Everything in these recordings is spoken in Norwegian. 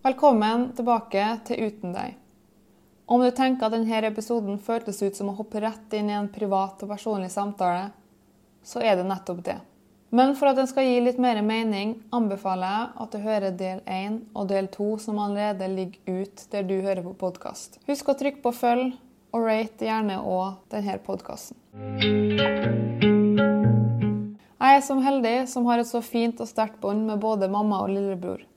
Velkommen tilbake til Uten deg. Om du tenker at denne episoden føltes ut som å hoppe rett inn i en privat og personlig samtale, så er det nettopp det. Men for at den skal gi litt mer mening, anbefaler jeg at du hører del 1 og del 2 som allerede ligger ut der du hører på podkast. Husk å trykke på følg, og rate gjerne òg denne podkasten. Jeg er som heldig som har et så fint og sterkt bånd med både mamma og lillebror.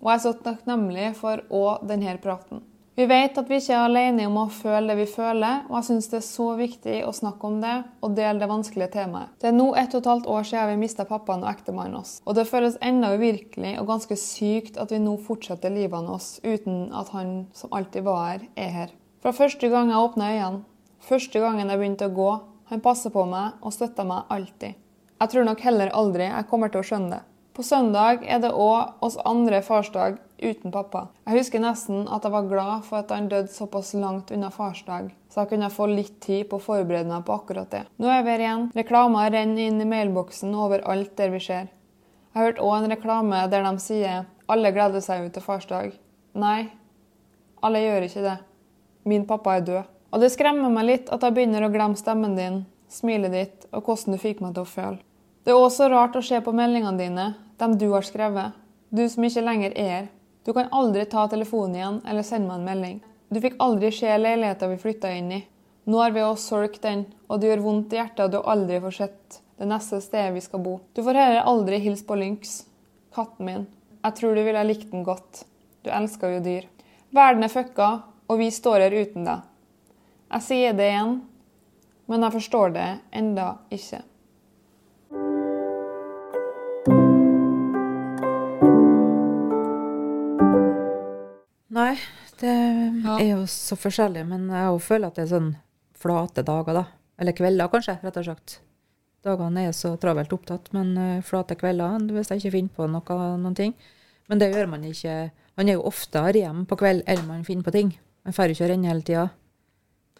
Og jeg er så takknemlig for òg denne praten. Vi vet at vi ikke er alene om å føle det vi føler, og jeg syns det er så viktig å snakke om det og dele det vanskelige temaet. Det er nå ett og et halvt år siden vi mista pappaen og ektemannen oss, og det føles enda uvirkelig og ganske sykt at vi nå fortsetter livet oss uten at han som alltid var her, er her. Fra første gang jeg åpna øynene, første gangen jeg begynte å gå, han passer på meg og støtter meg alltid. Jeg tror nok heller aldri jeg kommer til å skjønne det. På søndag er det òg oss andre farsdag uten pappa. Jeg husker nesten at jeg var glad for at han døde såpass langt unna farsdag, så jeg kunne få litt tid på å forberede meg på akkurat det. Nå er vi her igjen. Reklamer renner inn i mailboksen overalt der vi ser. Jeg har hørt òg en reklame der de sier 'alle gleder seg ut til farsdag'. Nei, alle gjør ikke det. Min pappa er død. Og det skremmer meg litt at jeg begynner å glemme stemmen din, smilet ditt og hvordan du fikk meg til å føle. Det er også rart å se på meldingene dine, dem du har skrevet. Du som ikke lenger er her. Du kan aldri ta telefonen igjen eller sende meg en melding. Du fikk aldri se leiligheten vi flytta inn i. Nå har vi også solgt den, og det gjør vondt i hjertet at du aldri får sett det neste stedet vi skal bo. Du får heller aldri hilse på Lynx, katten min. Jeg tror du ville likt den godt. Du elsker jo dyr. Verden er fucka, og vi står her uten deg. Jeg sier det igjen, men jeg forstår det enda ikke. Det er jo så forskjellig, men jeg føler at det er sånn flate dager, da. Eller kvelder, kanskje, rett og slett. Dagene er så travelt opptatt, men uh, flate kvelder hvis jeg ikke finner på noe, noen ting. Men det gjør man ikke. Man er jo oftere hjemme på kveld eller man finner på ting. Man får ikke å renne hele tida.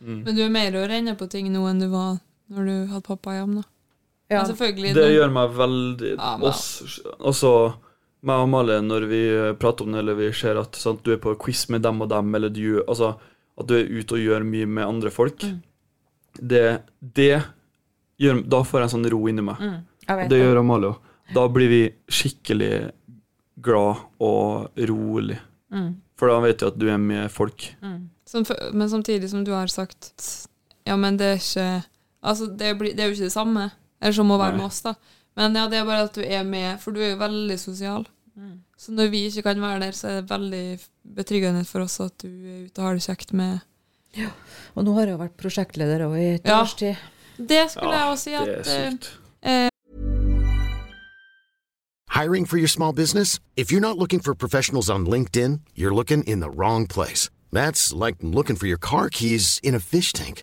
Men du er mer å renne på ting nå enn du var når du hadde pappa hjemme, da. Ja. Men selvfølgelig Det gjør meg veldig Ja, men- Også, Altså, meg og Amalie, når vi eh, prater om det, eller vi ser at sant, du er på quiz med dem og dem, eller du, altså, at du er ute og gjør mye med andre folk, Mm. det, det gjør Da får jeg en sånn ro inni meg. Mm, Og det det. gjør Amalie òg. Da blir vi skikkelig glad og rolig. Mm, For da vet du at du er med folk. mm. Som, men samtidig som du har sagt Ja, men det er ikke Altså, det, blir, det er jo ikke det samme. Eller som å være med oss, da. Men ja, det er bare at du er med, for du er jo veldig sosial. Mm. Så når vi ikke kan være der, så er det veldig betryggende for oss at du er ute og har det kjekt med Ja. Og nå har jeg jo vært prosjektleder òg i et Ja. års tid. Det skulle Ja, jeg også si at det er eh. Hiring for your small business? If you're not looking for professionals on LinkedIn, you're looking in the wrong place. That's like looking for your car keys in a fish tank.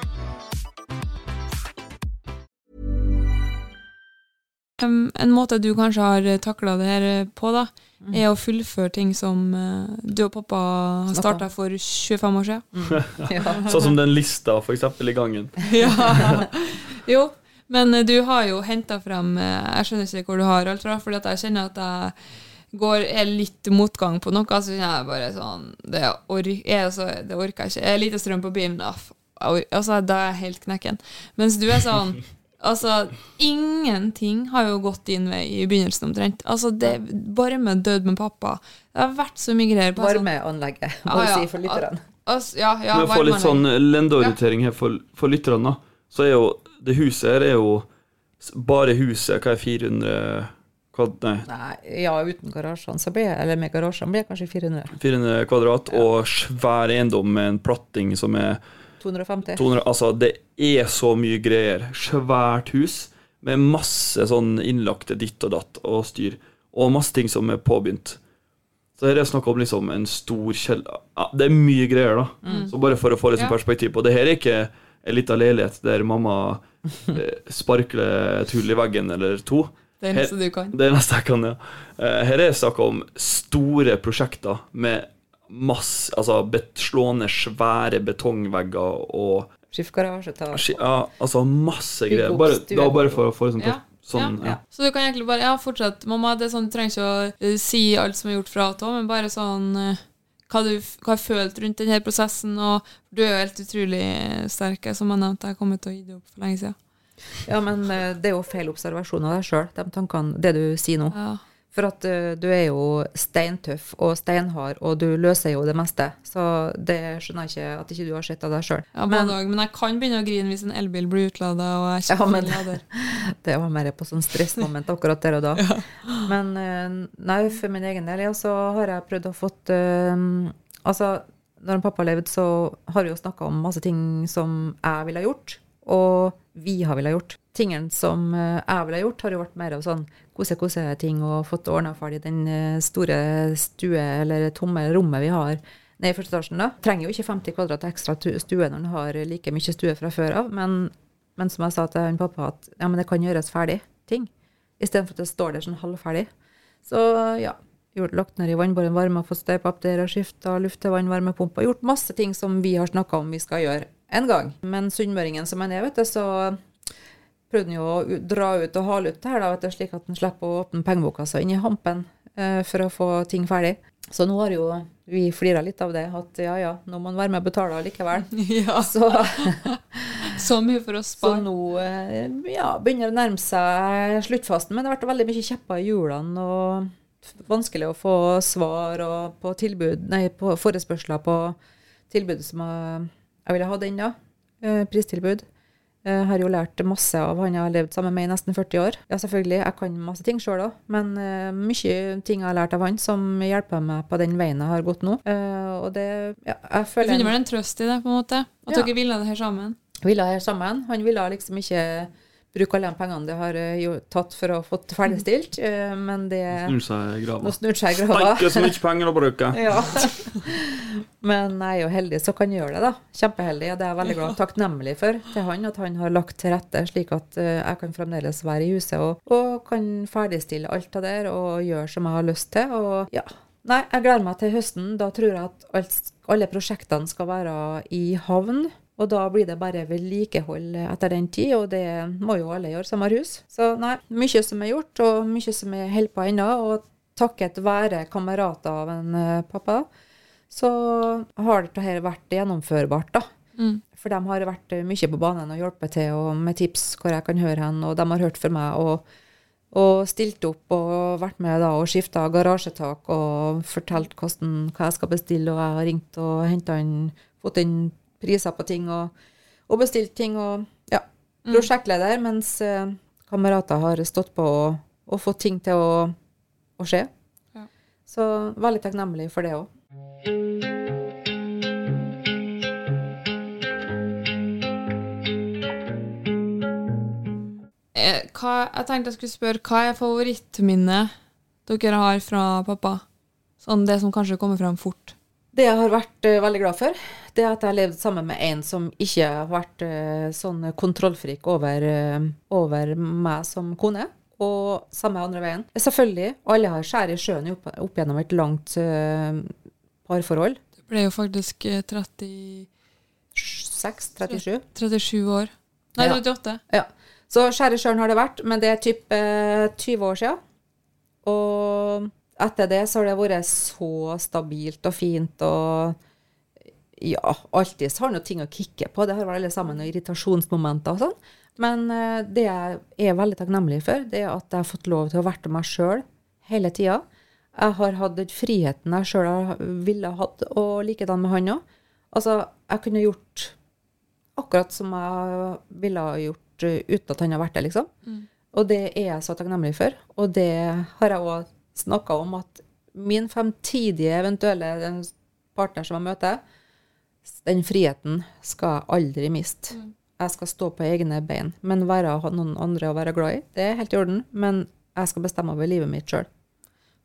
Um, en måte du kanskje har takla det her på, da, er å fullføre ting som uh, du og pappa har starta for 25 år siden. Ja. Sånn som den lista, for eksempel, i gangen. ja. Jo, men eh, du har jo henta frem eh, Jeg skjønner ikke hvor du har alt fra, for jeg kjenner at jeg går, er litt motgang på noe, så kjenner jeg bare sånn Det, or, jeg, så, det orker jeg ikke. Jeg Er lite strøm på bilen, da, altså, da er jeg helt knekken. Mens du er sånn Altså, ingenting har jo gått din vei i begynnelsen omtrent. Altså, det Bare med død med pappa. Det har vært så mye greier. på Varmeanlegget, må Ja, du ja. si for lytterne. Altså, ja, ja, Men få litt sånn lendeorientering her for, for lytterne, da. Så er jo det huset her er jo Bare huset, hva er 400 kvad, nei, Nei, ja, uten garasjene, så blir jeg, eller med garasjene, blir jeg kanskje 400. 400 kvadrat, og svær eiendom med en platting som er 250. 200 Altså, det er så mye greier. Svært hus med masse sånn innlagte ditt og datt og styr, og masse ting som er påbegynt. Så her er det snakk om liksom en stor kjeller ja, Det er mye greier, da. Så bare for å få litt sånn Ja. perspektiv på Det her er ikke en liten leilighet der mamma eh, sparkler et hull i veggen eller to. Det er eneste du kan. Det er nesten jeg kan, ja. Eh, Her er det snakk om store prosjekter med masse Altså slående svære betongvegger og Skiftgarasjetak. Ja, altså masse greier. Bare, da bare for å få det sånn, Ja. sånn ja. ja. Så du kan egentlig bare Ja, fortsett, mamma. Det er sånn, Du trenger ikke å eh, si alt som er gjort fra til, men bare sånn eh, hva du hva har følt rundt denne prosessen. Og du er jo helt utrolig sterk, som jeg nevnte. Jeg kommer til å gi det opp for lenge siden. Ja, men eh, det er jo feil observasjon av deg sjøl, de tankene, det du sier nå. Ja. For at uh, du er jo steintøff og steinhard, og du løser jo det meste. Så det skjønner jeg ikke at ikke du har sett av deg sjøl. Ja, men. Men jeg kan begynne å grine hvis en elbil blir utlada og jeg Ja, ikke men- får lader. Det var mer på sånn stressmoment akkurat der og da. Men uh, nei, for min egen del, ja, så har jeg prøvd å fått uh, Altså, når pappa levde, så har vi jo snakka om masse ting som jeg ville ha gjort, og vi har villet gjort. Tingene som eh, jeg ville gjort, har jo vært mer av sånn kose-kose-ting og fått ordna ferdig den eh, store stue, eller tomme rommet vi har nede i første etasjen. da. Trenger jo ikke 50 kvadrat ekstra stue når en har like mye stue fra før av, men men som jeg sa til han pappa, at ja, men det kan gjøres ferdig, ting. Istedenfor at det står der sånn halvferdig. Så ja, gjort, lagt ned i vannbåren varme, fått støypa opp der og skifta luftevann, varmepumpa. Gjort masse ting som vi har snakka om vi skal gjøre en gang. Men sunnmøringen som han er, vet du, så prøvde han jo å dra ut og hale ut det her, da, vet du, slik at han slipper å åpne pengeboka si inn i hampen eh, for å få ting ferdig. Så nå har jo vi flira litt av det, at ja ja, nå må han være med og betale likevel. Ja, Så så mye for å spare. Så nå eh, ja, begynner det å nærme seg sluttfasten, men det har vært veldig mye kjepper i hjulene og vanskelig å få svar på tilbud, nei, på forespørsler på tilbud som jeg, jeg ville hatt ennå. Eh, pristilbud. Jeg har jo lært masse av han jeg har levd sammen med i nesten 40 år. Ja, selvfølgelig, jeg kan masse ting sjøl òg, men uh, mye ting jeg har lært av han som hjelper meg på den veien jeg har gått nå. Uh, og det Ja, jeg Du føler finner vel en trøst i det, på en måte? At Ja. dere ville det her sammen? ville det her sammen. Han ville liksom ikke alle de pengene det har eh, jo tatt for å få det ferdigstilt, eh, men det Snur seg i grava. Nå snur seg i grava. ikke så mye penger å bruke. Ja. Men jeg er jo heldig så kan jeg gjøre det, da. Kjempeheldig. Og det er jeg veldig glad og takknemlig for til han, at han har lagt til rette slik at eh, jeg kan fremdeles være i huset og, og kan ferdigstille alt det der og gjøre som jeg har lyst til. Og ja. Nei, jeg gleder meg til høsten. Da tror jeg at alle prosjektene skal være i havn. Og da blir det bare vedlikehold etter den tid, og det må jo alle gjøre som har hus. Så nei, mye som er gjort, og mye som er holder på ennå. Og takket være kamerater av en eh, pappa, så har dette vært gjennomførbart, da. Mm. For de har vært eh, mye på banen og hjulpet til og med tips hvor jeg kan høre hen, og de har hørt for meg. og og stilt opp og vært med da og skifta garasjetak og fortalt hvordan, hva jeg skal bestille, og jeg har ringt og inn fått inn priser på ting og, og bestilt ting og ja, mm. prosjektleder, mm. mens eh, kamerater har stått på og, og fått ting til å, å skje. Ja. Så veldig takknemlig for det òg. Eh, hva, jeg tenkte jeg skulle spørre, hva er favorittminnet dere har fra pappa? Sånn det som kanskje kommer fram fort. Det jeg har vært uh, veldig glad for, det er at jeg har levd sammen med en som ikke har vært uh, sånn kontrollfrik over, uh, over meg som kone. Og samme andre veien. Selvfølgelig, alle har skjær i sjøen opp, opp gjennom et langt parforhold. Det ble jo faktisk 36 37. 37 år. Nei, 38. Ja. Så skjær i sjøen har det vært, men det er typ eh, 20 år siden. Og etter det så har det vært så stabilt og fint og ja, alltid så har noe ting å kikke på. Det har vel alle sammen og irritasjonsmomenter og sånn. Men uh, det jeg er veldig takknemlig for, det er at jeg har fått lov til å være meg sjøl hele tida. Jeg har hatt den friheten jeg sjøl ville hatt, og likedan med han òg. Altså, jeg kunne gjort akkurat som jeg ville ha gjort eh, uten at han har vært der, liksom. Og det er jeg så takknemlig for. Og det har jeg òg snakka om, at min fremtidige eventuelle partner som jeg møter, den friheten skal jeg aldri miste. Jeg skal stå på egne bein. Men være noen andre å være glad i, det er helt i orden. Men jeg skal bestemme over livet mitt sjøl.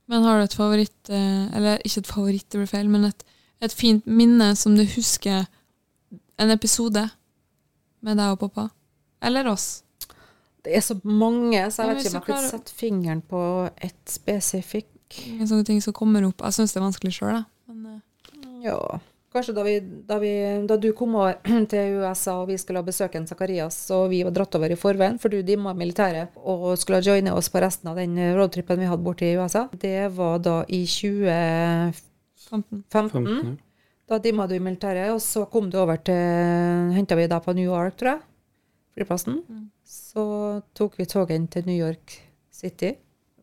Men har du et favoritt, eh, eller ikke et favoritt, det blir feil, men et, et fint minne som du husker en episode med deg og pappa? Eller oss? Det er så mange, så Ja, jeg vet ikke om jeg kan klarer- sette fingeren på et spesifikk. Ingen sånne ting som kommer opp. Jeg syns det er vanskelig sjøl, jeg. Men eh, Ja, kanskje da, vi, da, vi, da du kom over til USA og vi skulle ha besøk av Zakarias, og vi var dratt over i forveien, for du dimma militæret og skulle joine oss på resten av den roadtripen vi hadde borte i USA, det var da i 2015. 15. 15, ja. Da dimma du i militæret, og så kom du over til Henta vi deg på New York, tror jeg. Flyplassen. Så tok vi toget inn til New York City,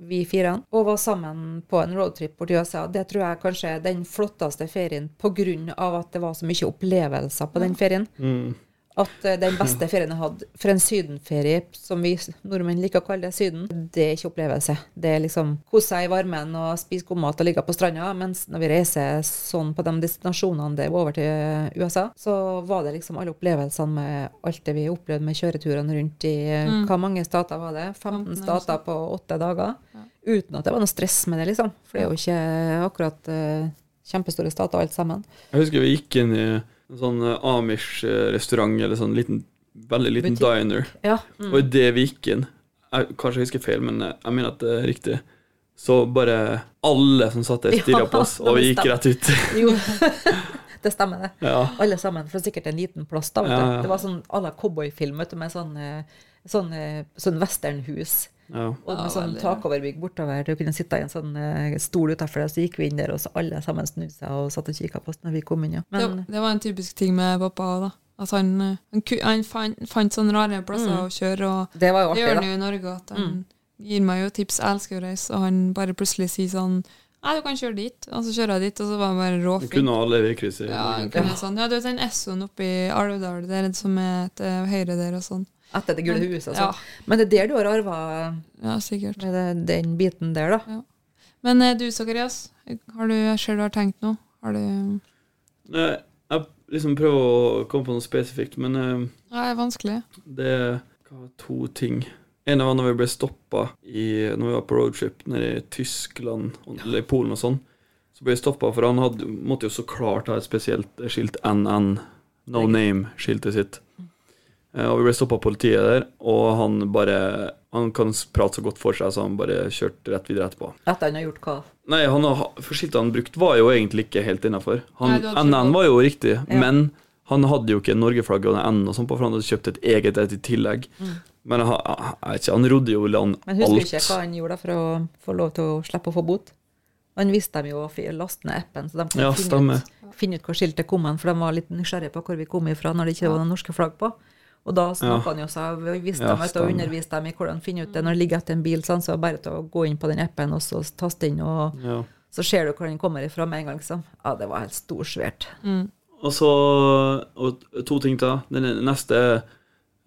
vi fire, og var sammen på en roadtrip bort i USA. Det tror jeg kanskje er den flotteste ferien på grunn av at det var så mye opplevelser på den ferien. Mm. At eh, den beste ferien jeg hadde For en sydenferie, som vi nordmenn liker å kalle det Syden, det er ikke opplevelse. Det er liksom kose seg i varmen og spise god mat og ligge på stranda. Mens når vi reiser sånn på de destinasjonene det var over til USA, så var det liksom alle opplevelsene med alt det vi opplevde med kjøreturene rundt i mm. Hva mange stater var det? 15 15 stater på åtte dager. Uten at det var noe stress med det, liksom. For det er jo ikke akkurat uh, kjempestore stater alt sammen. Jeg husker vi gikk inn i en sånn eh, Amish-restaurant, eller sånn liten, veldig liten Butik. diner. Ja. Og idet vi gikk inn jeg, Kanskje jeg husker feil, men eh, jeg mener at det er riktig. Så bare alle som satt der, stirra på oss, og vi gikk rett ut. Jo, det stemmer det. Ja. Alle sammen, for sikkert en liten plass da, vet du. ja. Det var sånn à la cowboyfilm, med sånn, eh, sånn, sånn westernhus. Ja. Og med Ja, sånn takoverbygg bortover. Du kunne sitte i en sånn eh, stol utafor det, så gikk vi inn der, og så alle sammen snudde seg og satt og kikka på oss når vi kom inn, ja. Men, det, det var en typisk ting med pappa òg, da. At han, eh, han, han fant, fant sånne rare plasser Mm. å kjøre, og det var jo det gjør han jo i Norge. At han Mm. gir meg jo tips. Jeg elsker å reise, og han bare plutselig sier sånn Nei, du kan kjøre dit. Og så kjører jeg dit, og så var han bare råfint. kunne alle veikrysset. Ja, han sånn, ja, du vet den Essoen oppe i Alvdal, det er det som er til høyre der og sånn. Etter det gule huset Ja. Men det er der du har arva ja, sikkert. med det- den biten der, da. Men eh, du, Sakarias, har du, jeg ser du har tenkt noe. Har du Nei, Jeg liksom prøver å komme på noe spesifikt, men Nei, Ja, det er vanskelig. det er to ting. En av når vi ble stoppa når vi var på roadtrip nede i Tyskland eller i Polen og sånn. Så ble vi stoppa, for han hadde, måtte jo så klart ha et spesielt skilt NN, no name-skiltet sitt. Eh, Og vi ble stoppa av politiet der, og han bare Han kan prate så godt for seg, så han bare kjørte rett videre etterpå. Etter han har gjort hva? Nei, han skiltet han brukte var jo egentlig ikke helt innafor. NN var jo riktig, Ja. men han hadde jo ikke Norge-flagget og N og sånn på, for han hadde kjøpt et eget et i tillegg. Men han, jeg vet ikke, han rodde jo i land alt. Men husker du ikke hva han gjorde for å få lov til å slippe å få bot? Han visste dem jo å laste ned appen, så de kunne Ja, finne, ut, finne ut hvor skiltet kom hen, for de var litt nysgjerrige på hvor vi kom ifra når det ikke var noen norske flagg på. Og da snakka han jo seg, vi visste Ja, dem og underviste dem i hvordan finne ut det når det ligger etter en bil, sånn, så bare til å gå inn på den appen og så taste inn, og Ja. så ser du hvor den kommer ifra med en gang, liksom. Ja, det var helt storsvært. Og så og to ting til. Den neste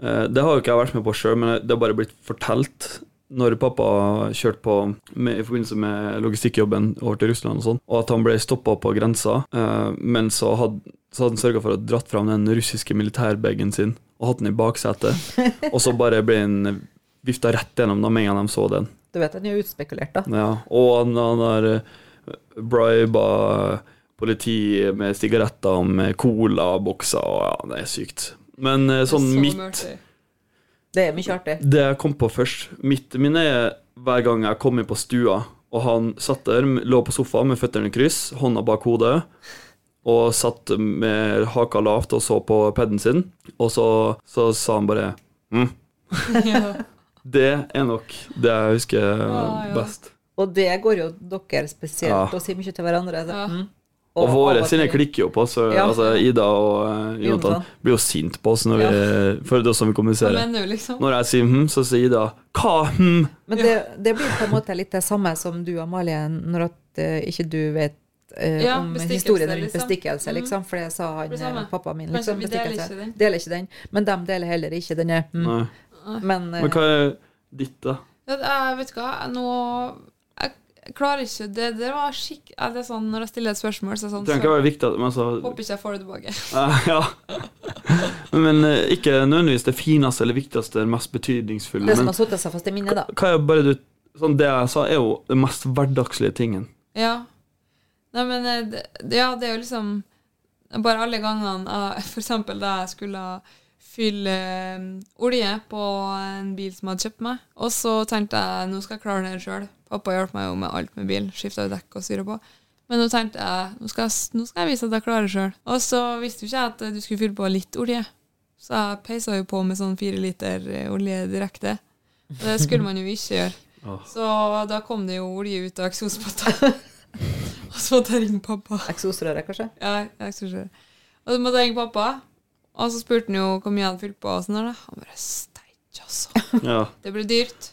eh, Det har jo ikke jeg vært med på sjøl, men det har bare blitt fortalt når pappa kjørte på med, i forbindelse med logistikkjobben over til Russland og sånn, og at han ble stoppa på grensa, eh, men så hadde, så hadde han sørga for å dratt fram den russiske militærbagen sin og hatt den i baksetet, og så bare ble den vifta rett gjennom dem med en gang de så den. Du vet, den er utspekulert, da. Ja, og han, han har eh, briba politiet med sigaretter og med colabokser, og ja, det er sykt. Men eh, sånn Så mitt. Det er mye artig. Det jeg kom på først Mitt minne er hver gang jeg kom inn på stua, og han satt der, lå på sofaen med føttene i kryss, hånda bak hodet, og satt med haka lavt og så på paden sin, og så, så sa han bare mm. Ja. Det er nok det jeg husker Ja, ja. best. Og det går jo dere spesielt Ja. og sier mye til hverandre. Så. Ja. Mm. Og, våre sine klikker jo på oss. Ja. Altså, Ida og uh, Jonathan blir jo sint på oss når vi, for det er sånn vi kommuniserer. du, liksom? Når jeg sier hm, så sier Ida hva hm? Men det, det blir på en måte litt det samme som du, Amalie, når at uh, ikke du vet eh, Ja, om historien rundt liksom. bestikkelse, Mhm. liksom. For det sa han, Det eh, pappaen min. Liksom, vi deler ikke den. Deler ikke den. Men de deler heller ikke denne. Mm. Men, eh, Men hva er ditt, da? Ja, Jeg vet hva, nå Jeg klarer ikke Det, det var skikk... ja, Det er sånn når jeg stiller et spørsmål, så er det Det sånn ikke så være viktig, men så, Håper ikke jeg får det tilbake. eh, Ja. Men eh, ikke nødvendigvis det fineste eller viktigste, det mest betydningsfulle. det som har satt seg fast i minnet, da. hva er bare du Sånn det jeg sa, er jo den mest hverdagslige tingen. Ja. Nei, men eh, ja, det er jo liksom Bare alle gangene F.eks. Da jeg skulle fylle eh, olje på en bil som jeg hadde kjøpt meg, og så tenkte jeg nå skal jeg klare det sjøl. Pappa hjalp meg jo med alt med bil. Skifta dekk og styra på. Men nå tenkte jeg nå skal jeg, nå skal jeg vise at jeg klarer det sjøl. Og så visste jo ikke jeg at du skulle fylle på litt olje. Så jeg peisa jo på med sånn fire liter eh, olje direkte. Og det skulle man jo ikke gjøre. Så da kom det jo olje ut av eksospotta. og så måtte jeg ringe pappa. Eksosrøret, kanskje? Ja, eksosrøret. Og så måtte jeg ringe pappa, og så spurte han jo hvor mye jeg hadde fylt på. Og sånn der. Han bare Steik, altså. Ja. Det ble dyrt.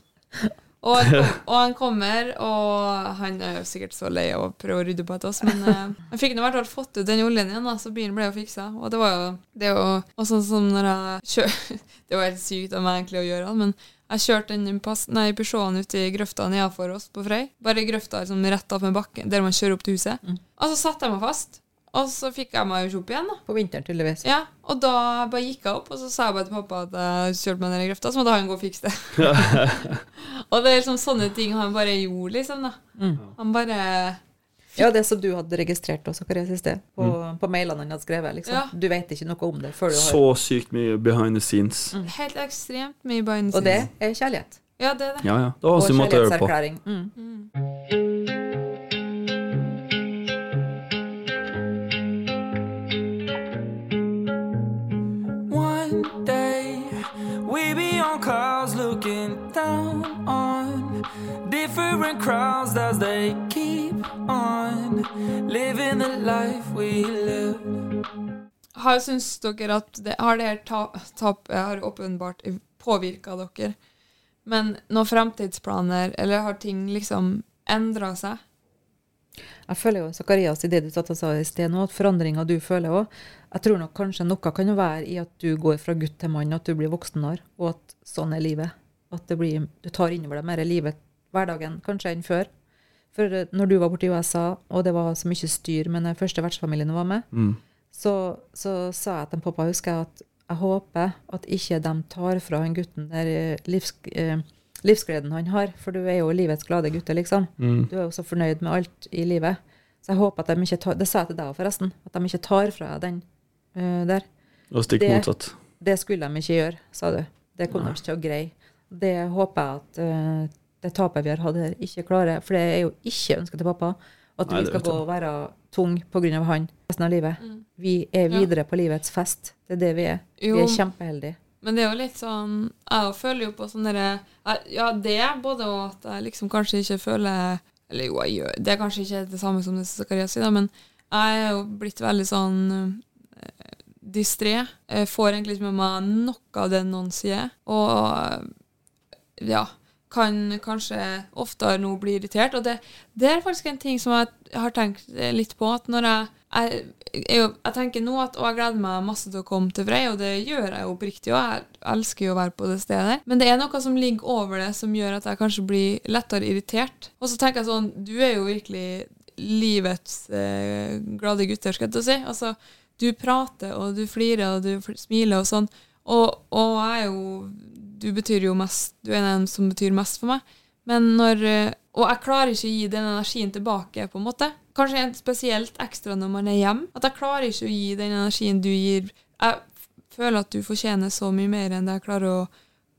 Og han, kom, og han kommer, og han er jo sikkert så lei av å prøve å rydde på etter oss, men eh, han fikk nå i hvert fall fått ut den oljen igjen, da, så bilen ble jo fiksa. Og det var jo Det er jo og sånn som når jeg kjører Det var helt sykt av meg egentlig å gjøre, det, men jeg kjørte den pass, nei, Peugeoten ut i grøfta nedenfor oss på Frøy. Bare grøfta liksom, rett opp med bakken, der man kjører opp til huset. Og så satte jeg meg fast, og så fikk jeg meg jo ikke opp igjen, da. På vinteren, tydeligvis. Ja, og da bare gikk jeg opp, og så sa jeg bare til pappa at jeg kjørte meg ned i grøfta, så måtte han gå og fikse det. og det er liksom sånne ting han bare gjorde, liksom. da. Mm. Han bare Ja, det som du hadde registrert også, Karias, i sted. På, på mailene han hadde skrevet. liksom. Ja. Du vet ikke noe om det før du har Så sykt mye behind the scenes. Helt ekstremt mye behind the scenes. Og det er kjærlighet. Ja, det er det. Ja, ja. Det var Og en måte å gjøre på. Mm. One day we be on clouds looking down on different crowds as they keep on living the life we live. Har, syns dere at det, har det her ta- tapet har åpenbart påvirka dere? Men noen fremtidsplaner, eller har ting liksom endra seg? Jeg føler jo, Zakarias, i det du satt og sa i sted nå, at forandringa du føler òg Jeg tror nok kanskje noe kan være i at du går fra gutt til mann, at du blir voksenere, og at sånn er livet. At det blir, du tar innover deg mer livet, hverdagen, kanskje enn før. For eh, når du var borte i USA, og det var så mye styr men den første vertsfamilien var med, Mm. så, så sa jeg til en pappa, husker jeg, at jeg håper at ikke de tar fra han gutten der eh, livs, eh, livsgleden han har, for du er jo livets glade gutte, liksom. Mm. Du er jo så fornøyd med alt i livet. Så jeg håper at de ikke tar Det sa jeg til deg forresten. At de ikke tar fra den uh, der. Og stikk Det- motsatt. Det skulle de ikke gjøre, sa du. Det kom de ikke til å greie. Det håper jeg at eh, det tapet vi har hatt her, ikke klarer. For det er jo ikke ønsket til pappa. At Nei, vi skal gå og være tung pga. han resten av livet. Vi er Ja. videre på livets fest. Det er det vi er. Jo. Vi er kjempeheldige. Men det er jo litt sånn Jeg føler jo på sånn derre Ja, det, både og at jeg liksom kanskje ikke føler Eller jo, jeg gjør Det er kanskje ikke det samme som det Zakarias sier, da, men jeg er jo blitt veldig sånn eh, distré. Jeg får egentlig ikke med meg noe av det noen sier. Og ja kan kanskje oftere nå bli irritert. Og det, det er faktisk en ting som jeg har tenkt eh, litt på. At når jeg jeg, jeg, jeg tenker nå at jeg gleder meg masse til å komme til Frei, og det gjør jeg jo oppriktig, og jeg elsker jo å være på det stedet. Men det er noe som ligger over det, som gjør at jeg kanskje blir lettere irritert. Og så tenker jeg sånn Du er jo virkelig livets eh, glade gutter, skal jeg si. Altså, du prater, og du flirer, og du smiler og sånn. Og, og jeg er jo du betyr jo mest Du er den som betyr mest for meg. Men når eh, Og jeg klarer ikke å gi den energien tilbake, på en måte. Kanskje spesielt ekstra når man er hjemme. At jeg klarer ikke å gi den energien du gir. Jeg føler at du fortjener så mye mer enn det jeg klarer å,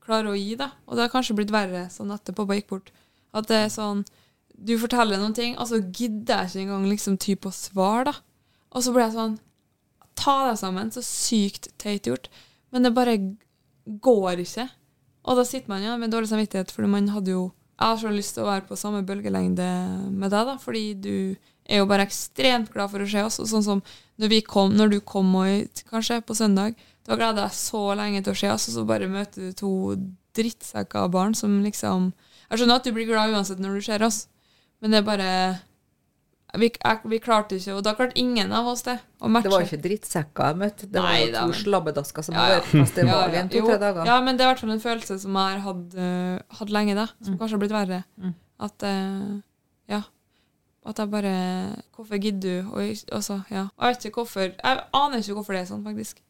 klarer å gi, da. Og det har kanskje blitt verre sånn etter pappa gikk bort. At det er sånn Du forteller noen ting, og så gidder jeg ikke engang liksom typ å svare, da. Og så blir jeg sånn Ta deg sammen. Så sykt teit gjort. Men det bare går ikke. Og da sitter man ja, med dårlig samvittighet, fordi man hadde jo Jeg har så lyst til å være på samme bølgelengde med deg, da, fordi du er jo bare ekstremt glad for å se oss. Og sånn som når, vi kom, når du kom ut, kanskje, på søndag, da gleda jeg så lenge til å se oss, og så bare møter du to drittsekker av barn som liksom Jeg skjønner at du blir glad uansett når du ser oss, men det er bare vi, jeg, vi klarte ikke, og da klarte ingen av oss det. Det var jo ikke drittsekker jeg møtte, det var Nei, jo da, to slabbedasker som Ja, ja. vært fast i en Jo, to-tre dager. Ja, men det er i hvert fall en følelse som jeg har hatt, uh, hatt lenge, da. Som Mm. kanskje har blitt verre. Mm. At uh, Ja. At jeg bare Hvorfor gidder du? Og jeg- også, ja. Jeg vet ikke hvorfor Jeg aner ikke hvorfor det er sånn, faktisk.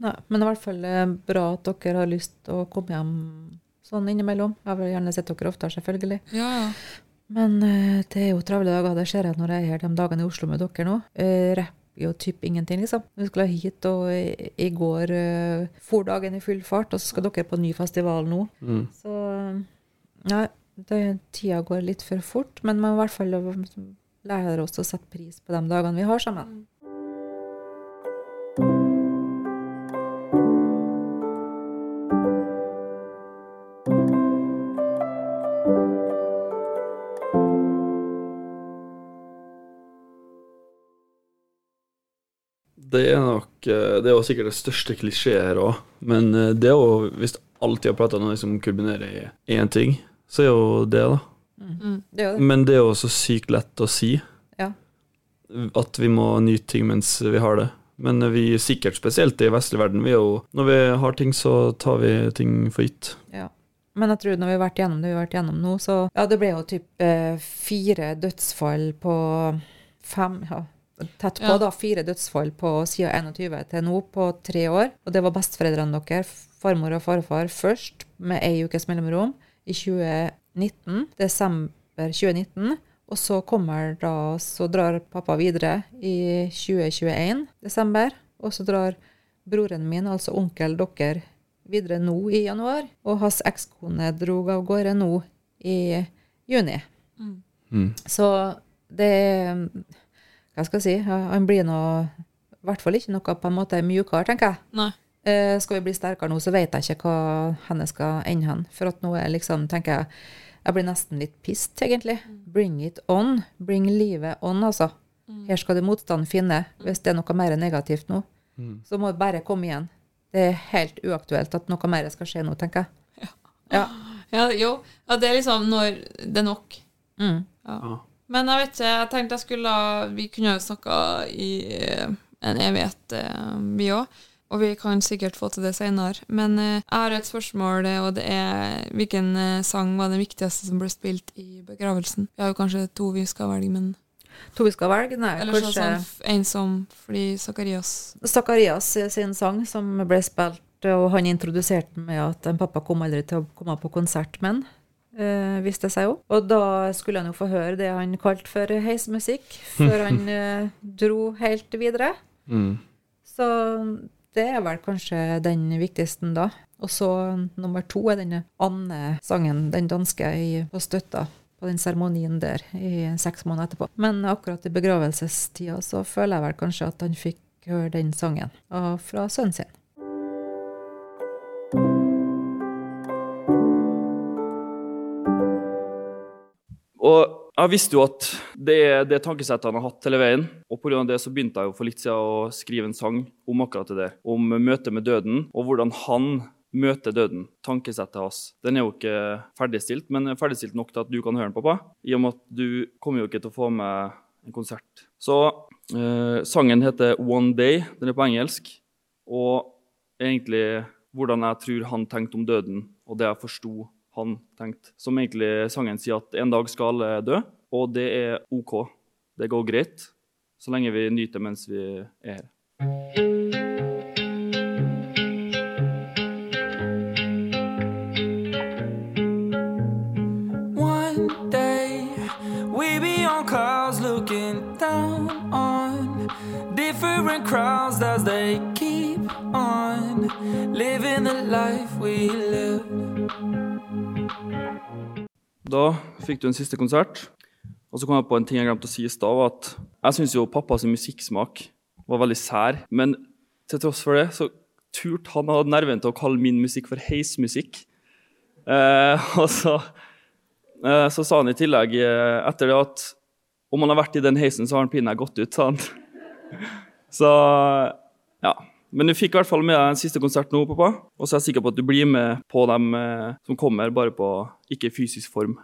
Nei, men i hvert fall eh, bra at dere har lyst til å komme hjem sånn innimellom. Jeg vil gjerne sett dere oftere, selvfølgelig. Ja, ja. Men eh, det er jo travle dager. Det ser jeg når jeg er her de dagene i Oslo med dere nå. Uh, Rapper jo typ ingenting, liksom. Vi skulle hit, og i, i går uh, for dagen i full fart, og så skal dere på ny festival nå. Mm. Så ja, Nei, det, tida går litt for fort, men man i hvert fall lære oss å sette pris på de dagene vi har sammen. Det er nok eh, Det er jo sikkert det største klisjeet her òg, men eh, det er jo Hvis alltid har prata noe som kulminerer i én ting, så er jo det, da. Mm. Det er jo det. Men det er jo så sykt lett å si. Ja. At vi må nyte ting mens vi har det. Men vi sikkert spesielt i vestlig verden, vi er jo Når vi har ting, så tar vi ting for gitt. Ja. Men jeg tror når vi har vært gjennom det vi har vært gjennom nå, så Ja, det ble jo typ eh, fire dødsfall på fem ja, Tett på, Ja. da. Fire dødsfall på siden 21 til nå, på tre år. Og det var besteforeldrene deres, farmor og farfar, først, med ei ukes mellomrom, i 2019. Desember 2019. Og så kommer da Så drar pappa videre i 2021, desember. Og så drar broren min, altså onkel dere, videre nå i januar. Og hans ekskone dro av gårde nå i juni. Mm. Så det Hva skal jeg si? Han blir nå i hvert fall ikke noe på en måte mjukere, tenker jeg. Nei. Eh, skal vi bli sterkere nå, så vet jeg ikke hva henne skal ende hen. For at nå er liksom, tenker jeg Jeg blir nesten litt pissed, egentlig. Bring it on. Bring livet on, altså. Her skal det motstand finne. Hvis det er noe mer negativt nå, så må det bare komme igjen. Det er helt uaktuelt at noe mer skal skje nå, tenker jeg. Ja. Ja, jo. Ja, det er liksom når det er nok. Mm. Ja. Men jeg vet ikke, jeg tenkte jeg skulle Vi kunne jo snakka i eh, en evighet, eh, vi òg. Og vi kan sikkert få til det seinere. Men eh, jeg har et spørsmål, og det er hvilken sang var den viktigste som ble spilt i begravelsen? Vi har jo kanskje to vi skal velge, men To vi skal velge? Nei, Eller kanskje sånn en som fordi Zakarias Zakarias sin sang som ble spilt, og han introduserte med at en pappa kom aldri til å komme på konsert med han, eh, viste seg jo. Og da skulle han jo få høre det han kalte for heismusikk, før han uh, dro helt videre. Mm. Så det er vel kanskje den viktigste da. Og så nummer to er denne Anne-sangen, den danske, i, på støtta på den seremonien der i seks måneder etterpå. Men akkurat i begravelsestida så føler jeg vel kanskje at han fikk høre den sangen fra sønnen sin. Og jeg visste jo at det er det tankesettet han har hatt hele veien. Og pga. det så begynte jeg jo for litt siden å skrive en sang om akkurat det. Om møtet med døden, og hvordan han møter døden. Tankesettet hans. Den er jo ikke ferdigstilt, men er ferdigstilt nok til at du kan høre den, pappa. I og med at du kommer jo ikke til å få med en konsert. Så eh, sangen heter One Day. Den er på engelsk. Og egentlig hvordan jeg tror han tenkte om døden, og det jeg forsto han tenkte. Som egentlig sangen sier at en dag skal alle dø, og det er OK. Det går greit så lenge vi nyter mens vi er her. One day we crowds as they keep on living the life we live. Da fikk du en siste konsert. Og så kom jeg på en ting jeg glemte å si i stad. at Jeg syns jo pappas musikksmak var veldig sær. Men til tross for det så turte han å ha nerven til å kalle min musikk for heismusikk. Eh, og så, eh, så sa han i tillegg eh, etter det at om han har vært i den heisen, så har han pinadø gått ut, sa han. Så. Men du fikk i hvert fall med deg en siste konsert nå, pappa. Og så er jeg sikker på at du blir med på dem eh, som kommer, bare på ikke fysisk form.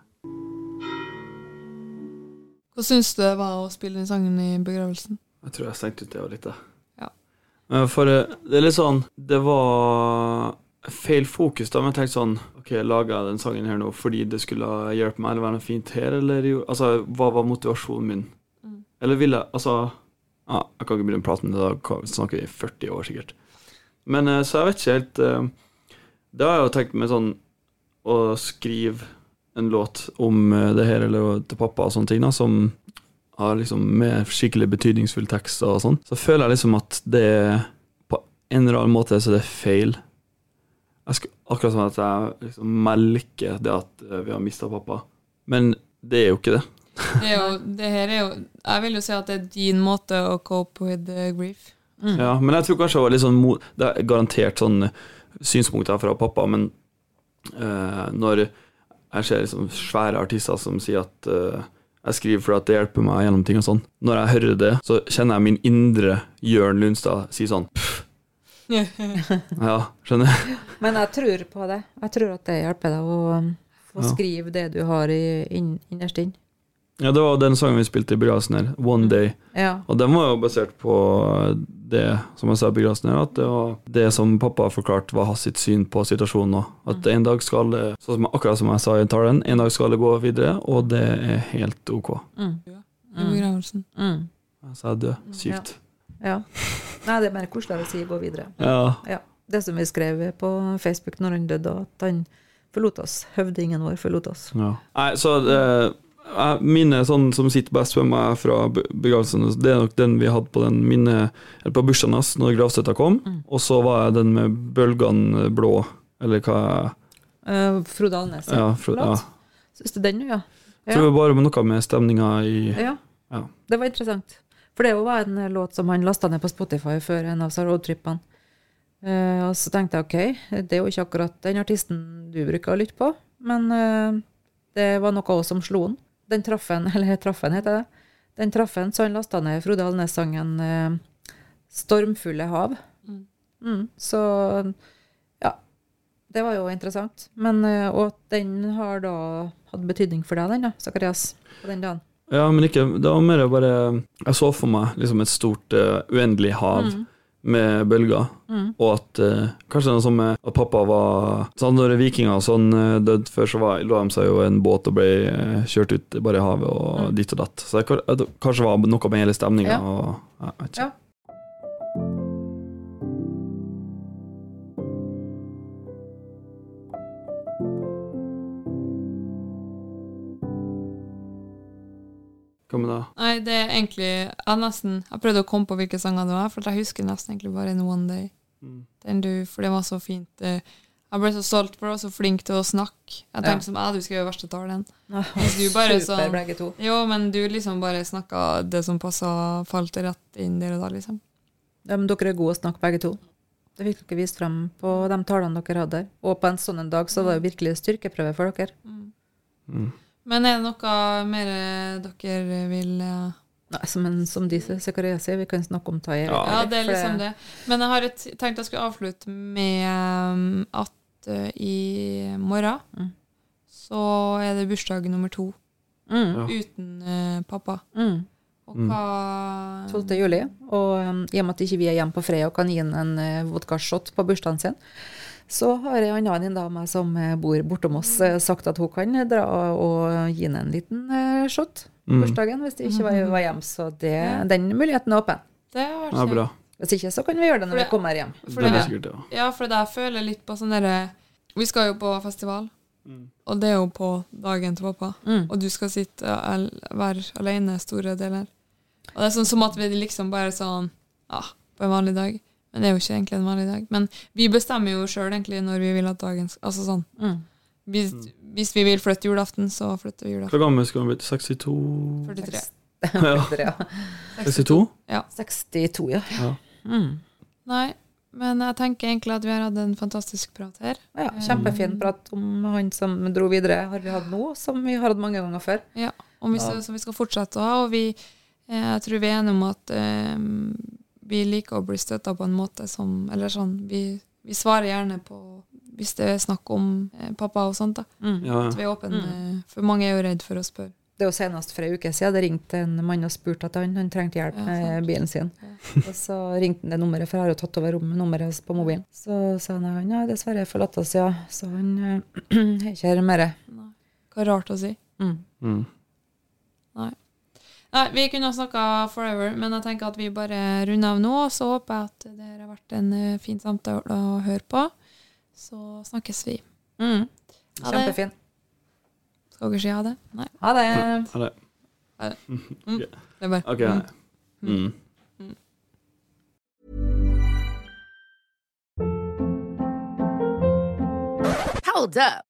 Hva syns du det var å spille den sangen i begravelsen? Jeg tror jeg stengte ut det litt. jeg. Ja. For eh, det er litt sånn Det var feil fokus, da. Men jeg tenkte sånn OK, laga jeg den sangen her nå fordi det skulle hjelpe meg, eller være noe fint her, eller jo Altså, hva var motivasjonen min? Eller ville jeg Altså ja, Jeg kan ikke begynne å prate om det, da snakker vi i 40 år, sikkert. Men eh, så jeg vet ikke helt eh, Det har jeg jo tenkt med sånn å skrive en låt om eh, det her, eller til pappa og sånne ting, da, som har liksom med skikkelig betydningsfull tekst og sånn, så føler jeg liksom at det er på en eller annen måte så det er feil. Skulle, akkurat som at jeg liksom melker det at vi har mista pappa. Men det er jo ikke det. Det, er jo, det her er jo Jeg vil jo si at det er din måte å cope with grief. grief. Ja, men jeg tror kanskje det var litt sånn Det er garantert sånn synspunkter fra pappa, men uh, når jeg ser liksom svære artister som sier at uh, jeg skriver for at det hjelper meg gjennom ting og sånn. Når jeg hører det, så kjenner jeg min indre Jørn Lundstad si sånn pff, Ja, skjønner jeg. Men jeg tror på det. Jeg tror at det hjelper deg å um, få Ja. skrive det du har i, inn, innerst inn. Ja, det var den sangen vi spilte i begravelsen her, 'One Day'. Ja. Og den var jo basert på det som jeg sa i begravelsen her, at det var det som pappa forklarte var hans sitt syn på situasjonen nå. At en dag skal det, sånn som, akkurat som jeg sa i talen, en dag skal det gå videre, og det er helt ok. Mm. I begravelsen. Mm. Så jeg er død. Sykt. ja. Nei, det er mer koselig å si 'gå videre'. Ja. Ja. Det som vi skrev på Facebook når han døde, at han forlot oss. Høvdingen vår forlot oss. ja. Nei, så det, minnet sånn som sitter best med meg fra be- begravelsen, det er nok den vi hadde på den minne, eller på bursdagen hans, når gravstøtta kom. Og så var jeg den med bølgene blå, eller hva Uh, Frode Alnes. Ja, for, ja. Syns du den, ja? ja. tror det var bare noe med stemninga i Ja. Ja. Det var interessant. For det var en eh, låt som han lasta ned på Spotify før en av roadtrippene. Uh, og så tenkte jeg ok, det er jo ikke akkurat den artisten du bruker å lytte på, men uh, det var noe også som slo han. Den traff en, eller traff en, heter det. Den traff en, så han lasta ned Frode Alnes-sangen eh, 'Stormfulle hav'. Mm, så ja. Det var jo interessant. Men, eh, og at den har da hatt betydning for deg, den da, Sakarias, på den dagen. Ja, men ikke Det var mer bare Jeg så for meg liksom et stort, uh, uendelig hav Mm. Med bølger, og at eh, Kanskje noe som med at pappa var sånn Når vikinger sånn eh, døde før, så var, lå de seg jo i en båt og ble eh, kjørt ut bare i havet og dit og datt. Så det det kanskje var noe med hele stemninga Ja. og jeg vet ikke. Ja. Nei, det er egentlig Jeg nesten Jeg prøvde å komme på hvilke sanger det var, for jeg husker nesten egentlig bare en One Day. Mm. Den du, for det var så fint. eh, Jeg ble så stolt, for du var så flink til å snakke. Jeg tenkte som jeg, du skrev verste talen. Mens du bare Super, sånn begge to. Jo, men du liksom bare snakka det som passa, falt rett inn der og da, liksom. Ja, men dere er gode å snakke, begge to. Det fikk dere vist frem på de talene dere hadde. Og på en sånn en dag så var det virkelig styrkeprøve for dere. Men er det noe mer eh, dere vil eh, Nei, som, en, som de Zakaria sier, vi kan snakke om ta i Ja. Ja, det er liksom det. Men jeg har et, tenkt jeg skulle avslutte med um, at eh, i morgen Mm. så er det bursdag nummer to Mm, uten uh, pappa. mm. Og Mm. hva 12. juli. Og um, i og med at ikke vi er hjemme på fredag og kan gi ham en uh, vodkashot på bursdagen sin, så har ei anna venninne av meg som eh, bor bortom oss, eh, sagt at hun kan dra og gi ham en liten eh, shot på Mm. bursdagen hvis det ikke var, var hjemme. Så det, den muligheten er åpen. Det er Ja, bra. Hvis ikke, så kan vi gjøre det når det, vi kommer hjem. For det det, sikkert ja. ja, for det jeg føler litt på sånn derre Vi skal jo på festival. Og det er jo på dagen til pappa. Mm. Og du skal sitte og være alene store deler. Og det er sånn som at vi liksom bare sånn Ja, på en vanlig dag. Men det er jo ikke egentlig en vanlig dag. Men vi bestemmer jo sjøl egentlig når vi vil at dagen skal Altså sånn. Mm. Hvis, hvis vi vil flytte julaften, så flytter vi julaften. Hvor gammel skal han bli? 62? 43. 43 Ja. 62? 62, ja. Ja. Mm. Nei, men jeg tenker egentlig at vi har hatt en fantastisk prat her. ja. Kjempefin prat om han som dro videre, har vi hatt nå, som vi har hatt mange ganger før. Ja, og vi, som vi skal fortsette å ha. Og vi, jeg tror vi er enige om at eh, vi liker å bli støtta på en måte som Eller sånn, vi, vi svarer gjerne på hvis det er snakk om eh, pappa og sånt. da. Mm. Ja, At vi er åpne, Mm. for mange er jo redd for å spørre. Det er jo senest for ei uke siden det ringte en mann og spurte at han, han trengte hjelp Ja, med bilen sin. Og så ringte han det nummeret, for jeg har jo tatt over rommet, nummeret på mobilen. Så sa han han ja, dessverre forlatt oss, ja. Så han eh, er ikke her mer. Hva rart å si. Mm. Mm. Nei, Vi kunne ha snakka forever, men jeg tenker at vi bare runder av nå. Så håper jeg at det har vært en eh, fin samtale å høre på. Så snakkes vi. Mm. Ha det. Kjempefin. Skal dere si ha det? Nei. Ha det. Ha det. Det er bare OK. Mm. Mm. Hold up.